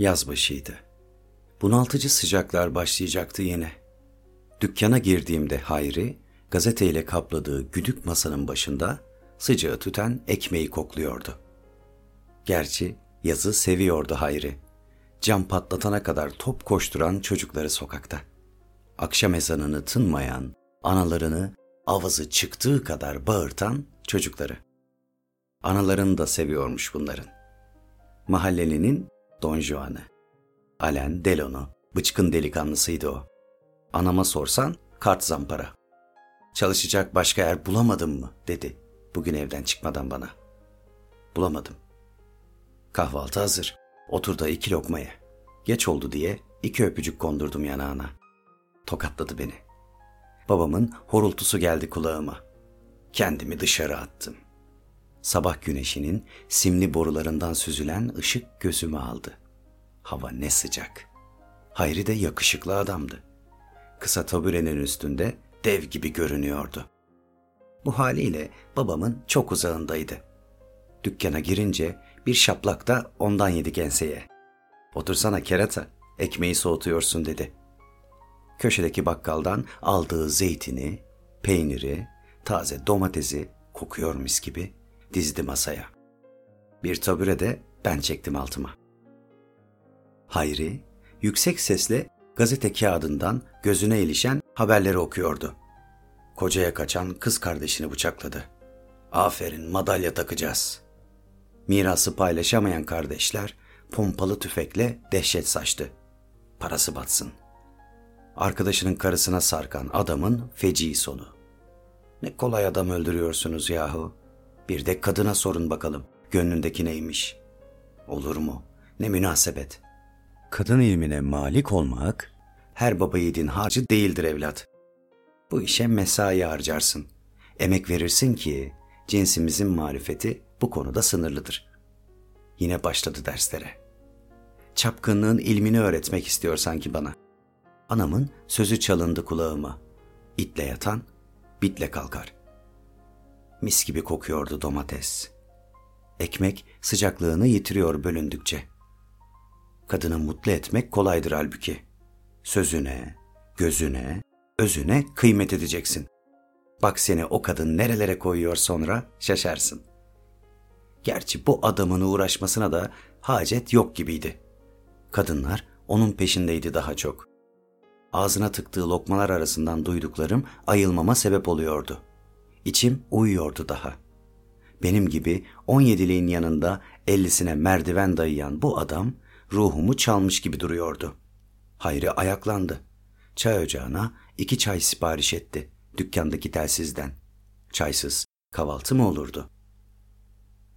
Yaz başıydı. Bunaltıcı sıcaklar başlayacaktı yine. Dükkana girdiğimde Hayri, gazeteyle kapladığı güdük masanın başında sıcağı tüten ekmeği kokluyordu. Gerçi yazı seviyordu Hayri. Cam patlatana kadar top koşturan çocukları sokakta. Akşam ezanını tınmayan, analarını avazı çıktığı kadar bağırtan çocukları. Analarını da seviyormuş bunların. Mahallelinin Don Juan'ı. Alen Delon'u, bıçkın delikanlısıydı o. Anama sorsan kart zampara. Çalışacak başka yer bulamadın mı dedi bugün evden çıkmadan bana. Bulamadım. Kahvaltı hazır. Otur da iki lokmaya. Geç oldu diye iki öpücük kondurdum yanağına. Tokatladı beni. Babamın horultusu geldi kulağıma. Kendimi dışarı attım. Sabah güneşinin simli borularından süzülen ışık gözümü aldı. Hava ne sıcak. Hayri de yakışıklı adamdı. Kısa taburenin üstünde dev gibi görünüyordu. Bu haliyle babamın çok uzağındaydı. Dükkana girince bir şaplak da ondan yedik enseye. Otursana kerata, ekmeği soğutuyorsun dedi. Köşedeki bakkaldan aldığı zeytini, peyniri, taze domatesi kokuyor mis gibi dizdi masaya. Bir tabure de ben çektim altıma. Hayri yüksek sesle gazete kağıdından gözüne ilişen haberleri okuyordu. Kocaya kaçan kız kardeşini bıçakladı. Aferin madalya takacağız. Mirası paylaşamayan kardeşler pompalı tüfekle dehşet saçtı. Parası batsın. Arkadaşının karısına sarkan adamın feci sonu. Ne kolay adam öldürüyorsunuz yahu. Bir de kadına sorun bakalım. Gönlündeki neymiş? Olur mu? Ne münasebet. Kadın ilmine malik olmak her baba yiğidin harcı değildir evlat. Bu işe mesai harcarsın. Emek verirsin ki cinsimizin marifeti bu konuda sınırlıdır. Yine başladı derslere. Çapkınlığın ilmini öğretmek istiyor sanki bana. Anamın sözü çalındı kulağıma. İtle yatan, bitle kalkar. Mis gibi kokuyordu domates. Ekmek sıcaklığını yitiriyor bölündükçe. Kadını mutlu etmek kolaydır halbuki. Sözüne, gözüne, özüne kıymet edeceksin. Bak seni o kadın nerelere koyuyor sonra şaşarsın. Gerçi bu adamın uğraşmasına da hacet yok gibiydi. Kadınlar onun peşindeydi daha çok. Ağzına tıktığı lokmalar arasından duyduklarım ayılmama sebep oluyordu. İçim uyuyordu daha. Benim gibi 17'liğin yanında 50'sine merdiven dayayan bu adam ruhumu çalmış gibi duruyordu. Hayri ayaklandı. Çay ocağına iki çay sipariş etti dükkandaki telsizden. Çaysız kahvaltı mı olurdu?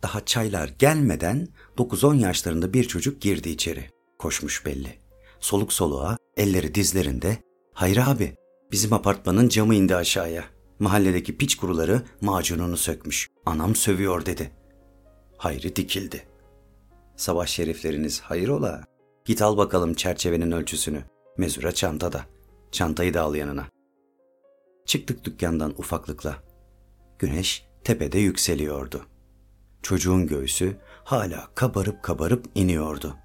Daha çaylar gelmeden 9-10 yaşlarında bir çocuk girdi içeri. Koşmuş belli. Soluk soluğa, elleri dizlerinde. Hayri abi, bizim apartmanın camı indi aşağıya. Mahalledeki piç kuruları macununu sökmüş. Anam sövüyor dedi. Hayri dikildi. Sabah şerifleriniz hayır ola. Git al bakalım çerçevenin ölçüsünü. Mezura çantada. Çantayı da al yanına. Çıktık dükkandan ufaklıkla. Güneş tepede yükseliyordu. Çocuğun göğsü hala kabarıp kabarıp iniyordu.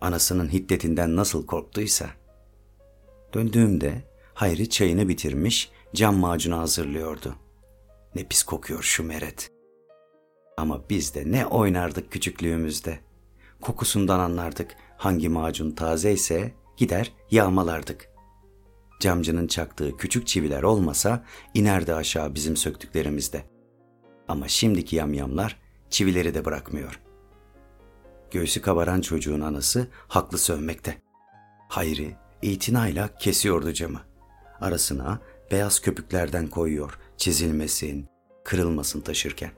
Anasının hiddetinden nasıl korktuysa. Döndüğümde Hayri çayını bitirmiş, cam macunu hazırlıyordu. Ne pis kokuyor şu meret. Ama biz de ne oynardık küçüklüğümüzde. Kokusundan anlardık hangi macun taze ise gider yağmalardık. Camcının çaktığı küçük çiviler olmasa inerdi aşağı bizim söktüklerimizde. Ama şimdiki yamyamlar çivileri de bırakmıyor. Göğsü kabaran çocuğun anası haklı sövmekte. Hayri itinayla kesiyordu camı. Arasına beyaz köpüklerden koyuyor çizilmesin, kırılmasın taşırken.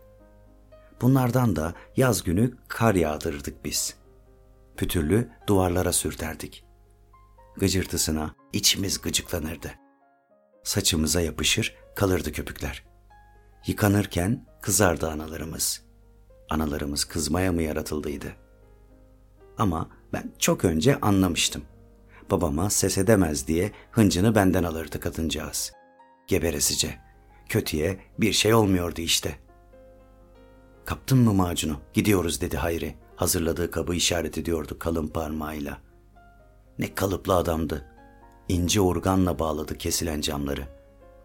Bunlardan da yaz günü kar yağdırırdık biz. Pütürlü duvarlara sürterdik. Gıcırtısına içimiz gıcıklanırdı. Saçımıza yapışır kalırdı köpükler. Yıkanırken kızardı analarımız. Analarımız kızmaya mı yaratıldıydı? Ama ben çok önce anlamıştım. Babama ses edemez diye hıncını benden alırdı kadıncağız. Geberesice. Kötüye bir şey olmuyordu işte. Kaptın mı macunu? Gidiyoruz dedi Hayri. Hazırladığı kabı işaret ediyordu kalın parmağıyla. Ne kalıplı adamdı. İnce organla bağladı kesilen camları.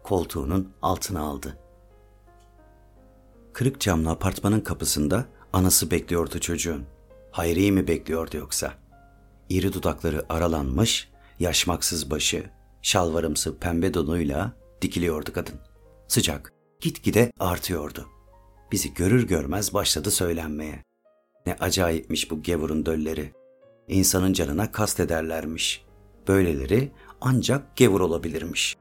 Koltuğunun altına aldı. Kırık camlı apartmanın kapısında anası bekliyordu çocuğun. Hayri'yi mi bekliyordu yoksa? İri dudakları aralanmış, yaşmaksız başı, şalvarımsı pembe donuyla dikiliyordu kadın. Sıcak, gitgide artıyordu. Bizi görür görmez başladı söylenmeye. Ne acayipmiş bu gevurun dölleri. İnsanın canına kast ederlermiş. Böyleleri ancak gevur olabilirmiş.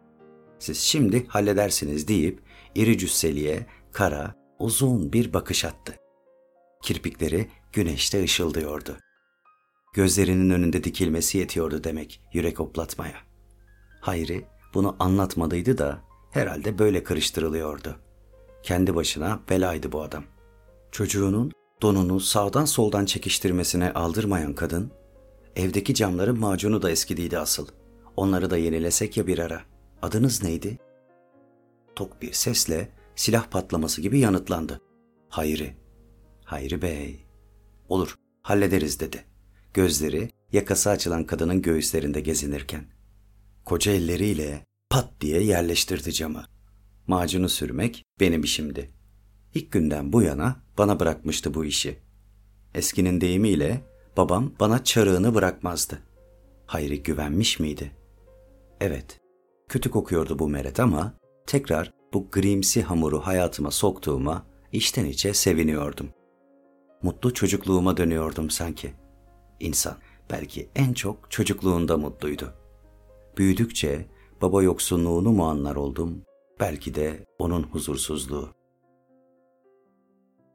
Siz şimdi halledersiniz deyip iri cüsseliye kara, uzun bir bakış attı. Kirpikleri güneşte ışıldıyordu. Gözlerinin önünde dikilmesi yetiyordu demek yürek oplatmaya. Hayri bunu anlatmadıydı da herhalde böyle karıştırılıyordu. Kendi başına belaydı bu adam. Çocuğunun donunu sağdan soldan çekiştirmesine aldırmayan kadın, evdeki camların macunu da eskidiydi asıl. Onları da yenilesek ya bir ara. Adınız neydi? Tok bir sesle silah patlaması gibi yanıtlandı. Hayri. Hayri Bey. Olur, hallederiz dedi. Gözleri yakası açılan kadının göğüslerinde gezinirken. Koca elleriyle pat diye yerleştirdi camı. Macunu sürmek benim işimdi. İlk günden bu yana bana bırakmıştı bu işi. Eskinin deyimiyle babam bana çarığını bırakmazdı. Hayri güvenmiş miydi? Evet, kötü kokuyordu bu meret ama tekrar bu grimsi hamuru hayatıma soktuğuma içten içe seviniyordum. Mutlu çocukluğuma dönüyordum sanki. İnsan belki en çok çocukluğunda mutluydu. Büyüdükçe baba yoksunluğunu mu anlar oldum, belki de onun huzursuzluğu.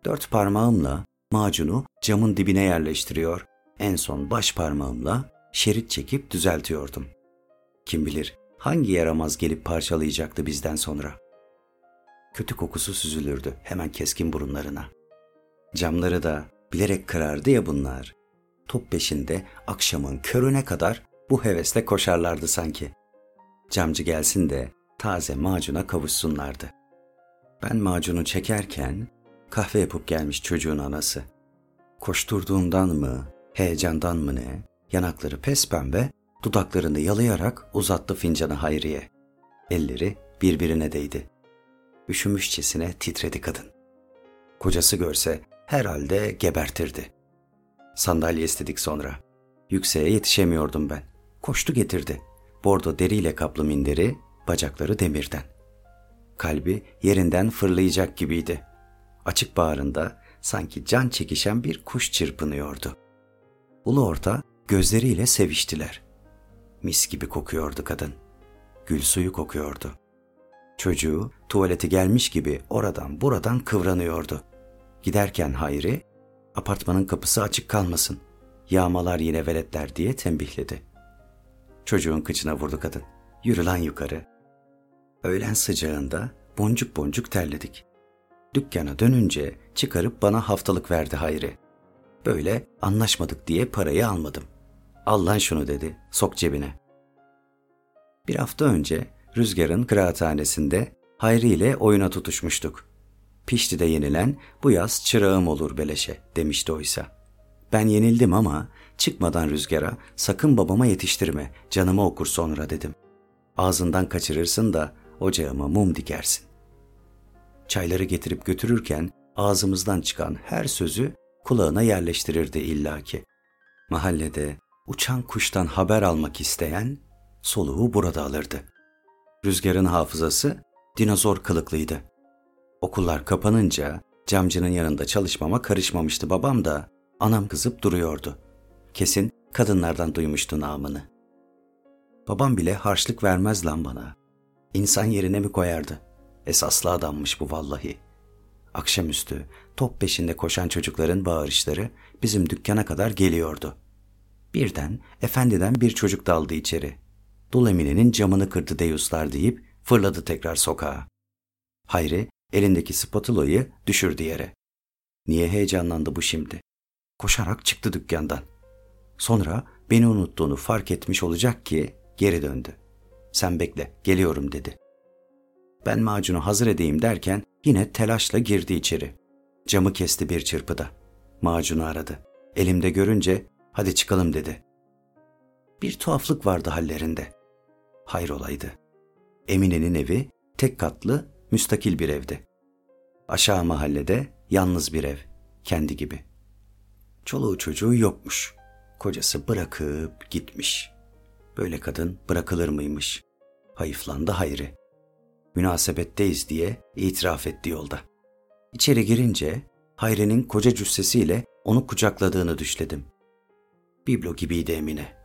Dört parmağımla macunu camın dibine yerleştiriyor, en son baş parmağımla şerit çekip düzeltiyordum. Kim bilir hangi yaramaz gelip parçalayacaktı bizden sonra. Kötü kokusu süzülürdü hemen keskin burunlarına. Camları da bilerek kırardı ya bunlar. Top peşinde akşamın körüne kadar bu hevesle koşarlardı sanki. Camcı gelsin de taze macuna kavuşsunlardı. Ben macunu çekerken kahve yapıp gelmiş çocuğun anası. Koşturduğundan mı, heyecandan mı ne, yanakları pes pembe, dudaklarını yalayarak uzattı fincanı Hayriye. Elleri birbirine değdi. Üşümüşçesine titredi kadın. Kocası görse herhalde gebertirdi. Sandalye istedik sonra. Yükseğe yetişemiyordum ben. Koştu getirdi. Bordo deriyle kaplı minderi, bacakları demirden. Kalbi yerinden fırlayacak gibiydi. Açık bağrında sanki can çekişen bir kuş çırpınıyordu. Ulu orta gözleriyle seviştiler. Mis gibi kokuyordu kadın. Gül suyu kokuyordu. Çocuğu tuvaleti gelmiş gibi oradan buradan kıvranıyordu. Giderken Hayri, apartmanın kapısı açık kalmasın. Yağmalar yine veletler diye tembihledi. Çocuğun kıçına vurdu kadın. Yürü lan yukarı. Öğlen sıcağında boncuk boncuk terledik. Dükkana dönünce çıkarıp bana haftalık verdi Hayri. Böyle anlaşmadık diye parayı almadım. Al lan şunu dedi, sok cebine. Bir hafta önce Rüzgar'ın kıraathanesinde Hayri ile oyuna tutuşmuştuk. Pişti'de yenilen bu yaz çırağım olur beleşe demişti oysa. Ben yenildim ama çıkmadan Rüzgar'a sakın babama yetiştirme canımı okur sonra dedim. Ağzından kaçırırsın da ocağıma mum dikersin. Çayları getirip götürürken ağzımızdan çıkan her sözü kulağına yerleştirirdi illaki. Mahallede uçan kuştan haber almak isteyen soluğu burada alırdı. Rüzgarın hafızası dinozor kılıklıydı. Okullar kapanınca camcının yanında çalışmama karışmamıştı babam da anam kızıp duruyordu. Kesin kadınlardan duymuştu namını. Babam bile harçlık vermez lan bana. İnsan yerine mi koyardı? Esaslı adammış bu vallahi. Akşamüstü top peşinde koşan çocukların bağırışları bizim dükkana kadar geliyordu. Birden efendiden bir çocuk daldı içeri. Dul Emine'nin camını kırdı deyuslar deyip fırladı tekrar sokağa. Hayri elindeki spatulayı düşürdü yere. Niye heyecanlandı bu şimdi? Koşarak çıktı dükkandan. Sonra beni unuttuğunu fark etmiş olacak ki geri döndü. Sen bekle, geliyorum dedi. Ben macunu hazır edeyim derken yine telaşla girdi içeri. Camı kesti bir çırpıda. Macunu aradı. Elimde görünce hadi çıkalım dedi. Bir tuhaflık vardı hallerinde. Hayrolaydı. Emine'nin evi tek katlı, müstakil bir evdi. Aşağı mahallede yalnız bir ev, kendi gibi. Çoluğu çocuğu yokmuş. Kocası bırakıp gitmiş. Böyle kadın bırakılır mıymış? Hayıflandı Hayri. Münasebetteyiz diye itiraf etti yolda. İçeri girince Hayri'nin koca cüssesiyle onu kucakladığını düşledim. Biblo gibiydi Emine.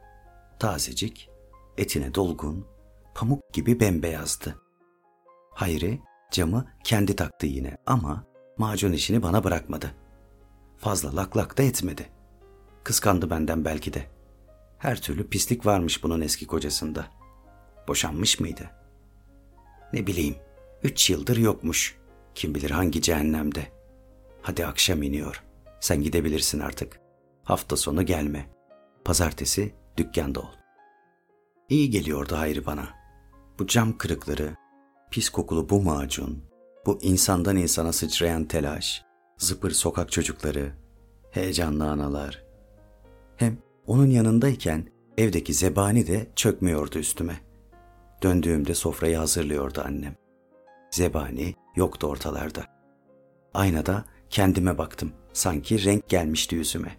Tazecik, etine dolgun, pamuk gibi bembeyazdı. Hayri camı kendi taktı yine ama macun işini bana bırakmadı. Fazla lak lak da etmedi. Kıskandı benden belki de. Her türlü pislik varmış bunun eski kocasında. Boşanmış mıydı? Ne bileyim, üç yıldır yokmuş. Kim bilir hangi cehennemde. Hadi akşam iniyor. Sen gidebilirsin artık. Hafta sonu gelme. Pazartesi dükkanda ol. İyi geliyordu Hayri bana. Bu cam kırıkları, pis kokulu bu macun, bu insandan insana sıçrayan telaş, zıpır sokak çocukları, heyecanlı analar. Hem onun yanındayken evdeki zebani de çökmüyordu üstüme. Döndüğümde sofrayı hazırlıyordu annem. Zebani yoktu ortalarda. Aynada kendime baktım. Sanki renk gelmişti yüzüme.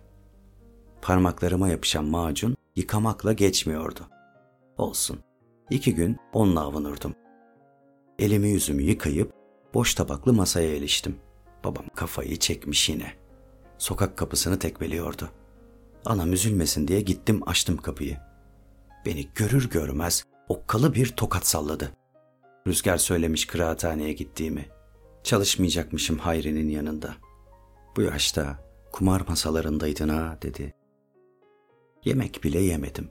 Parmaklarıma yapışan macun yıkamakla geçmiyordu. Olsun. İki gün onunla avunurdum. Elimi yüzümü yıkayıp boş tabaklı masaya iliştim. Babam kafayı çekmiş yine. Sokak kapısını tekmeliyordu. Anam üzülmesin diye gittim açtım kapıyı. Beni görür görmez okkalı bir tokat salladı. Rüzgar söylemiş kıraathaneye gittiğimi. Çalışmayacakmışım Hayri'nin yanında. Bu yaşta kumar masalarındaydın ha dedi. Yemek bile yemedim.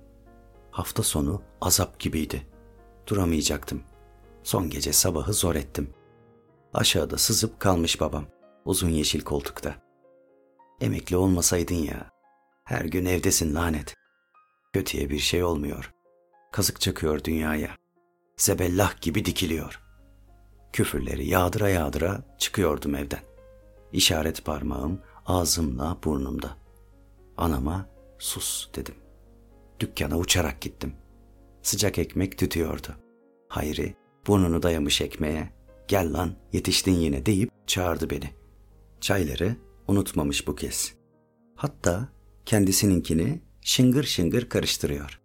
Hafta sonu azap gibiydi. Duramayacaktım. Son gece sabahı zor ettim. Aşağıda sızıp kalmış babam. Uzun yeşil koltukta. Emekli olmasaydın ya. Her gün evdesin lanet. Kötüye bir şey olmuyor. Kazık çakıyor dünyaya. Zebellah gibi dikiliyor. Küfürleri yağdıra yağdıra çıkıyordum evden. İşaret parmağım ağzımla burnumda. Anama sus dedim. Dükkana uçarak gittim. Sıcak ekmek tütüyordu. Hayri burnunu dayamış ekmeğe gel lan yetiştin yine deyip çağırdı beni. Çayları unutmamış bu kez. Hatta kendisininkini şıngır şıngır karıştırıyor.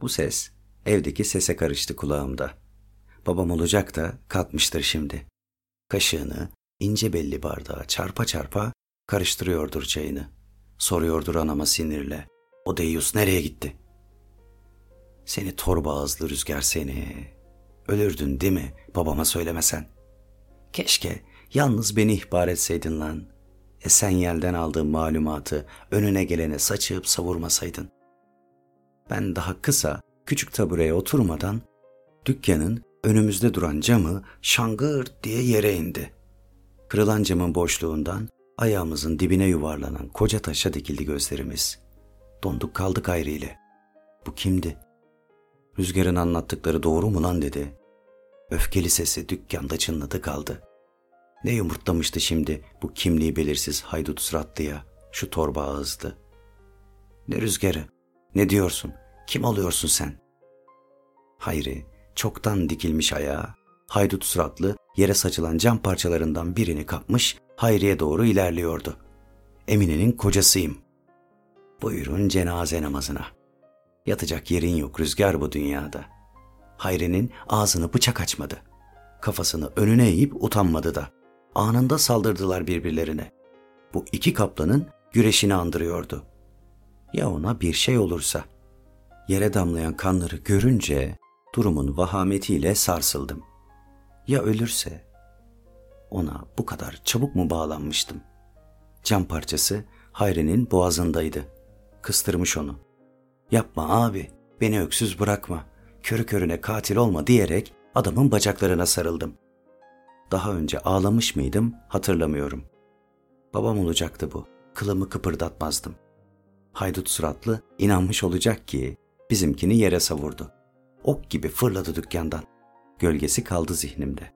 Bu ses evdeki sese karıştı kulağımda. Babam olacak da kalkmıştır şimdi. Kaşığını ince belli bardağa çarpa çarpa karıştırıyordur çayını. Soruyordur anama sinirle. O deyyus nereye gitti? Seni torba ağızlı rüzgar seni. Ölürdün değil mi babama söylemesen? Keşke yalnız beni ihbar etseydin lan. Esenyel'den aldığım malumatı önüne gelene saçıp savurmasaydın. Ben daha kısa, küçük tabureye oturmadan dükkanın önümüzde duran camı şangır diye yere indi. Kırılan camın boşluğundan ayağımızın dibine yuvarlanan koca taşa dikildi gözlerimiz. Donduk kaldık ayrı Bu kimdi? Rüzgarın anlattıkları doğru mu lan dedi. Öfkeli sesi dükkanda çınladı kaldı. Ne yumurtlamıştı şimdi bu kimliği belirsiz haydut suratlıya, şu torba ağızdı. Ne rüzgarı, ne diyorsun, kim oluyorsun sen? Hayri, çoktan dikilmiş ayağa, haydut suratlı yere saçılan cam parçalarından birini kapmış Hayri'ye doğru ilerliyordu. Emine'nin kocasıyım. Buyurun cenaze namazına. Yatacak yerin yok rüzgar bu dünyada. Hayri'nin ağzını bıçak açmadı. Kafasını önüne eğip utanmadı da. Anında saldırdılar birbirlerine. Bu iki kaplanın güreşini andırıyordu. Ya ona bir şey olursa? Yere damlayan kanları görünce durumun vahametiyle sarsıldım. Ya ölürse? Ona bu kadar çabuk mu bağlanmıştım? Cam parçası Hayri'nin boğazındaydı. Kıstırmış onu. Yapma abi, beni öksüz bırakma. Körü körüne katil olma diyerek adamın bacaklarına sarıldım. Daha önce ağlamış mıydım hatırlamıyorum. Babam olacaktı bu. Kılımı kıpırdatmazdım. Haydut suratlı inanmış olacak ki bizimkini yere savurdu. Ok gibi fırladı dükkandan. Gölgesi kaldı zihnimde.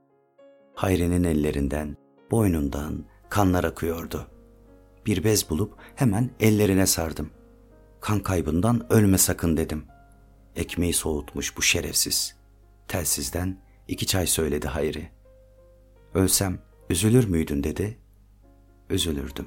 Hayri'nin ellerinden, boynundan, Kanlar akıyordu. Bir bez bulup hemen ellerine sardım. Kan kaybından ölme sakın dedim. Ekmeği soğutmuş bu şerefsiz. Telsizden iki çay söyledi Hayri. Ölsem üzülür müydün dedi. Üzülürdüm.